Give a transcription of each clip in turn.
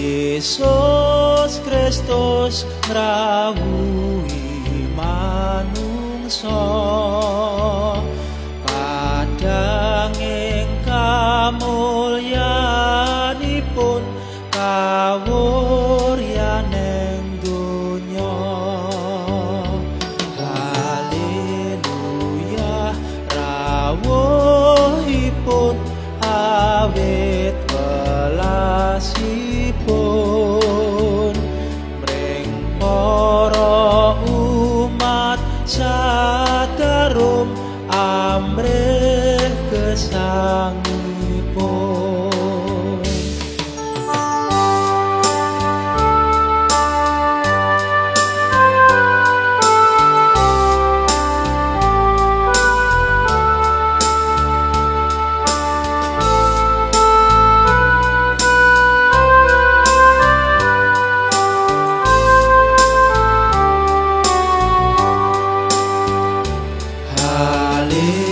Yesus Kristus ngrawuhi manungsa. Padang ing kamulyanipun kawuryaneng donya. Haleluya rawuhipun awit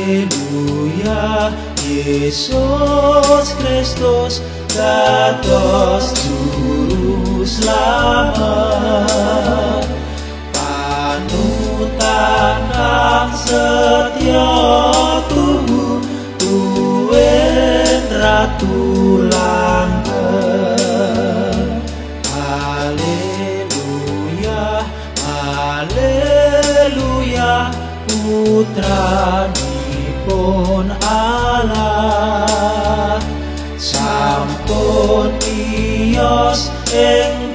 Αλληλούια, Ιησούς Χριστός, Κατός τους λαμβάν. Πάνου τα καυσέτια του, του έντρα του Αλληλούια, Αλληλούια, ούτρα νου. Putranipun Allah sampun miyos ing